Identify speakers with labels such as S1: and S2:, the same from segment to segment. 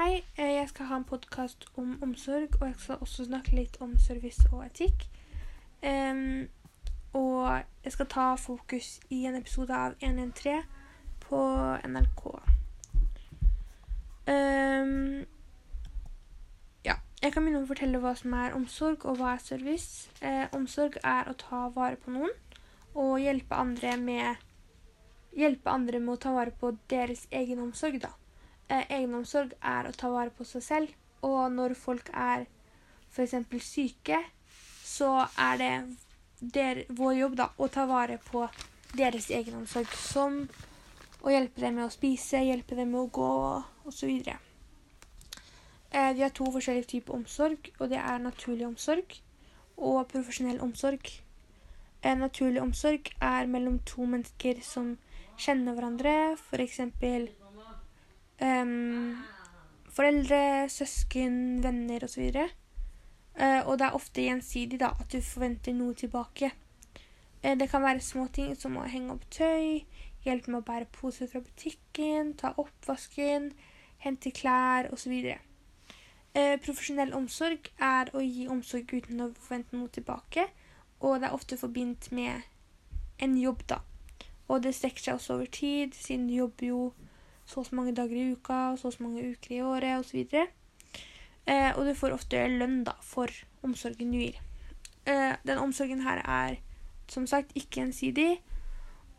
S1: Hei, eh, jeg skal ha en podkast om omsorg, og jeg skal også snakke litt om service og etikk. Um, og jeg skal ta fokus i en episode av 113 på NRK. Um, ja, jeg kan begynne å fortelle hva som er omsorg, og hva er service. Uh, omsorg er å ta vare på noen og hjelpe andre med Hjelpe andre med å ta vare på deres egen omsorg, da. Eh, egenomsorg er å ta vare på seg selv, og når folk er f.eks. syke, så er det der, vår jobb da, å ta vare på deres egenomsorg, som å hjelpe dem med å spise, hjelpe dem med å gå osv. Eh, vi har to forskjellige typer omsorg, og det er naturlig omsorg og profesjonell omsorg. Eh, naturlig omsorg er mellom to mennesker som kjenner hverandre, f.eks. Um, foreldre, søsken, venner osv. Uh, og det er ofte gjensidig da, at du forventer noe tilbake. Uh, det kan være små ting som å henge opp tøy, hjelpe med å bære poser fra butikken, ta oppvasken, hente klær osv. Uh, profesjonell omsorg er å gi omsorg uten å forvente noe tilbake, og det er ofte forbindt med en jobb, da. Og det strekker seg også over tid, siden du jobber jo så og så mange dager i uka, så og så mange uker i året osv. Eh, og du får ofte lønn da, for omsorgen du gir. Eh, den omsorgen her er som sagt ikke gjensidig,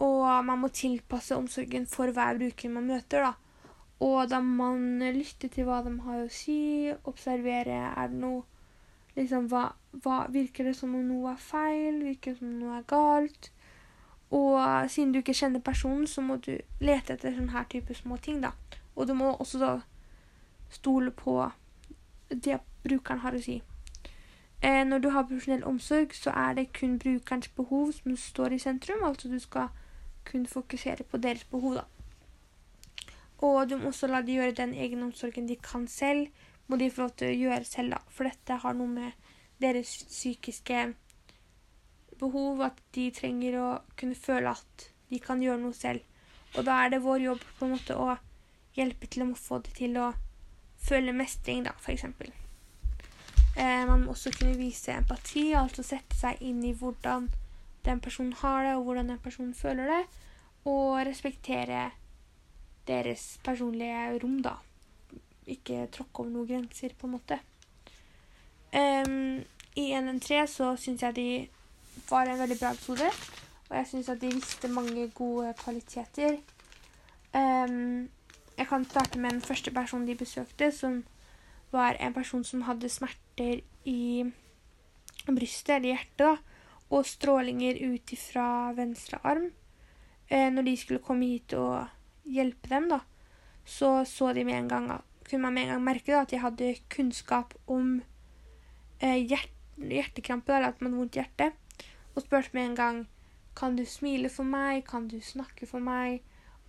S1: og man må tilpasse omsorgen for hver bruker man møter. da. Og da må man lytte til hva de har å si, observere er det noe liksom, hva, hva, Virker det som om noe er feil? Virker det som om noe er galt? Og siden du ikke kjenner personen, så må du lete etter sånne her type små ting, da. Og du må også da stole på det brukeren har å si. Eh, når du har profesjonell omsorg, så er det kun brukerens behov som står i sentrum. Altså du skal kun fokusere på deres behov, da. Og du må også la de gjøre den egenomsorgen de kan selv, må de få lov til å gjøre selv, da. For dette har noe med deres psykiske behov, at de trenger å kunne føle at de kan gjøre noe selv. Og da er det vår jobb på en måte å hjelpe til å få det til å føle mestring, da, f.eks. Eh, man må også kunne vise empati, altså sette seg inn i hvordan den personen har det, og hvordan den personen føler det, og respektere deres personlige rom, da. Ikke tråkke over noen grenser, på en måte. Um, I NN3 så syns jeg de var en veldig bra episode. Og jeg syns at de visste mange gode kvaliteter. Um, jeg kan starte med den første personen de besøkte, som var en person som hadde smerter i brystet, eller hjertet, da, og strålinger ut fra venstre arm. Uh, når de skulle komme hit og hjelpe dem, da, så så de med en gang kunne man med en gang merke da, at de hadde kunnskap om eh, hjert, hjertekrampe, eller at man hadde vondt i hjertet og spurte med en gang kan du smile for meg, kan du snakke for meg,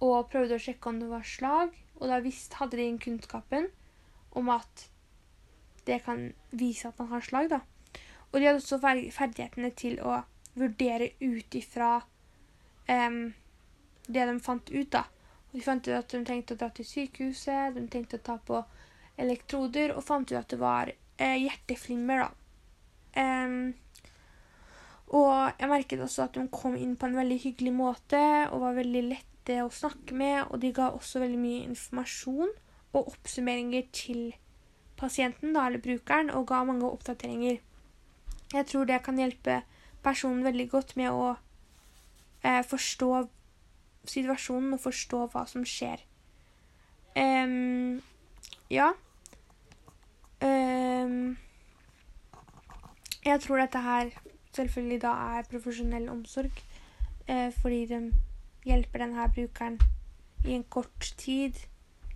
S1: og prøvde å sjekke om det var slag. Og da visst hadde de kunnskapen om at det kan vise at man har slag, da. Og de hadde også ferdighetene til å vurdere ut ifra um, det de fant ut, da. Og de fant ut at de tenkte å dra til sykehuset, de tenkte å ta på elektroder, og fant ut at det var eh, hjerteflimmer, da. Um, og jeg merket også at de kom inn på en veldig hyggelig måte og var veldig lette å snakke med. Og de ga også veldig mye informasjon og oppsummeringer til pasienten, da, eller brukeren, og ga mange oppdateringer. Jeg tror det kan hjelpe personen veldig godt med å eh, forstå situasjonen og forstå hva som skjer. Um, ja. Um, jeg tror dette her selvfølgelig da er profesjonell omsorg, eh, fordi de hjelper denne brukeren i en kort tid.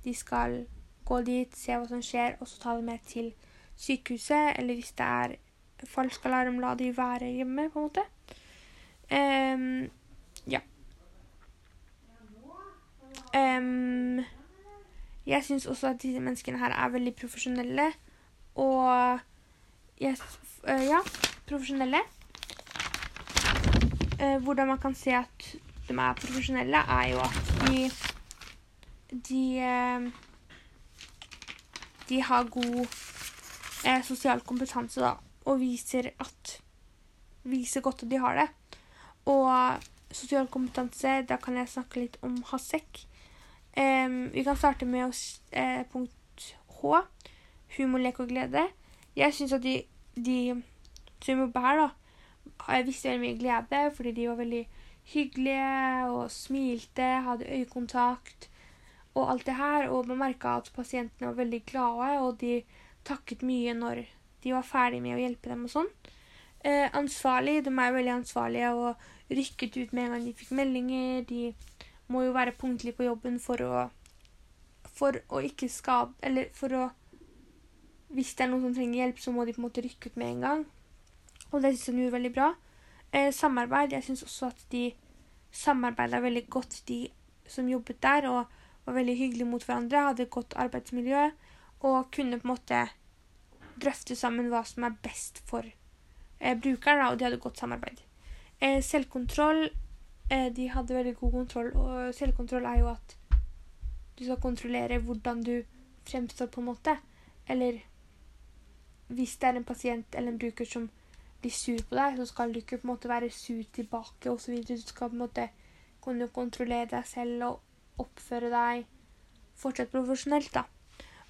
S1: De skal gå dit, se hva som skjer, og så ta det med til sykehuset. Eller hvis det er falsk alarm, la de være hjemme, på en måte. Um, ja. Um, jeg syns også at disse menneskene her er veldig profesjonelle. Og yes, uh, ja, profesjonelle. Eh, hvordan man kan se at de er profesjonelle, er jo at de De eh, de har god eh, sosial kompetanse, da, og viser at Viser godt at de har det. Og sosial kompetanse, da kan jeg snakke litt om HASEK. Eh, vi kan starte med eh, punkt H. Humor, lek og glede. Jeg syns at de, de som jobber her, da, jeg visste veldig mye glede fordi de var veldig hyggelige og smilte, hadde øyekontakt og alt det her. Og man merka at pasientene var veldig glade, og de takket mye når de var ferdig med å hjelpe dem og sånn. Eh, ansvarlig, De er veldig ansvarlige og rykket ut med en gang de fikk meldinger. De må jo være punktlige på jobben for å for å ikke skade Eller for å Hvis det er noen som trenger hjelp, så må de på en måte rykke ut med en gang. Og det syns de gjorde veldig bra. Eh, samarbeid. Jeg syns også at de samarbeida veldig godt, de som jobbet der, og var veldig hyggelige mot hverandre, hadde et godt arbeidsmiljø og kunne på en måte drøfte sammen hva som er best for eh, brukeren, og de hadde godt samarbeid. Eh, selvkontroll eh, De hadde veldig god kontroll, og selvkontroll er jo at du skal kontrollere hvordan du fremstår, på en måte. Eller hvis det er en pasient eller en bruker som blir sur på deg, så skal du ikke på en måte være sur tilbake osv. Du skal på en måte kunne kontrollere deg selv og oppføre deg fortsatt profesjonelt, da.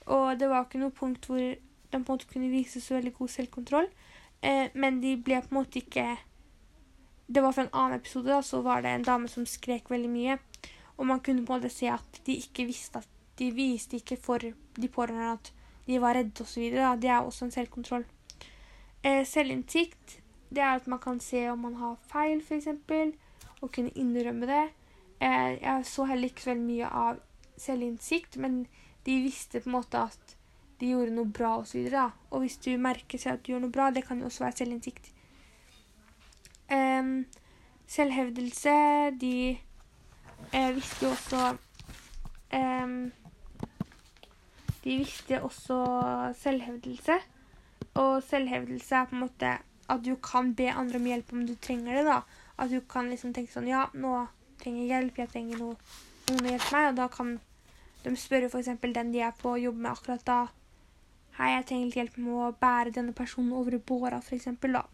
S1: Og det var ikke noe punkt hvor de på en måte kunne vise så veldig god selvkontroll, eh, men de ble på en måte ikke Det var fra en annen episode, da, så var det en dame som skrek veldig mye. Og man kunne på en måte se at de ikke visste at De viste ikke for de pårørende at de var redde osv. Det er også en selvkontroll. Eh, selvinnsikt det er at man kan se om man har feil, f.eks., og kunne innrømme det. Eh, jeg så heller ikke så veldig mye av selvinnsikt, men de visste på en måte at de gjorde noe bra osv. Og, og hvis du merker seg at du gjør noe bra, det kan jo også være selvinnsikt. Um, selvhevdelse De eh, visste jo også um, De visste også selvhevdelse. Og selvhevdelse er på en måte at du kan be andre om hjelp om du trenger det. da. At du kan liksom tenke sånn Ja, nå trenger jeg hjelp. Jeg trenger noe, noen å hjelpe meg. Og da kan de spørre f.eks. den de er på å jobbe med akkurat da. Hei, jeg trenger litt hjelp med å bære denne personen over i båra, f.eks. da.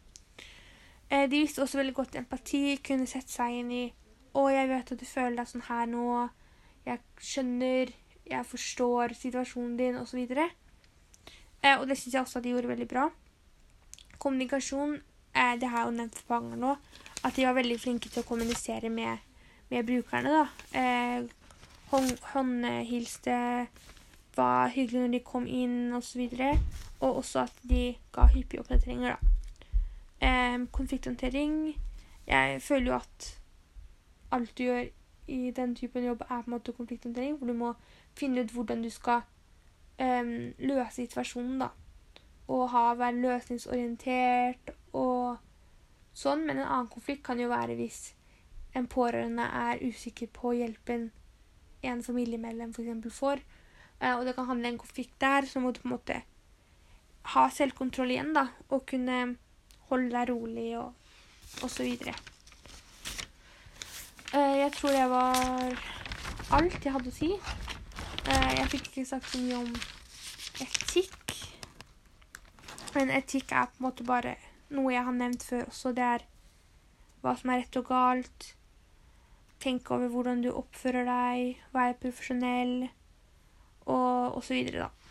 S1: Eh, de visste også veldig godt empati. Kunne sette seg inn i Å, jeg vet at du føler deg sånn her nå. Jeg skjønner. Jeg forstår situasjonen din, osv. Eh, og det syns jeg også at de gjorde veldig bra. Kommunikasjon eh, Det har jeg jo nevnt for mange nå. At de var veldig flinke til å kommunisere med, med brukerne. da. Eh, hånd, var hyggelig når de kom inn osv. Og, så og også at de ga hyppige oppdateringer. da. Eh, konflikthåndtering Jeg føler jo at alt du gjør i den typen jobb, er på en måte konflikthåndtering. hvor du må finne ut hvordan du skal um, løse situasjonen, da. Og ha, være løsningsorientert og sånn. Men en annen konflikt kan jo være hvis en pårørende er usikker på hjelpen en familiemedlem f.eks. får. Uh, og det kan handle en konflikt der, så må du på en måte ha selvkontroll igjen, da. Og kunne holde deg rolig og, og så videre. Uh, jeg tror det var alt jeg hadde å si. Uh, jeg fikk ikke sagt så mye om etikk. Men etikk er på en måte bare noe jeg har nevnt før også. Det er hva som er rett og galt. Tenke over hvordan du oppfører deg, være profesjonell, og, videre, da.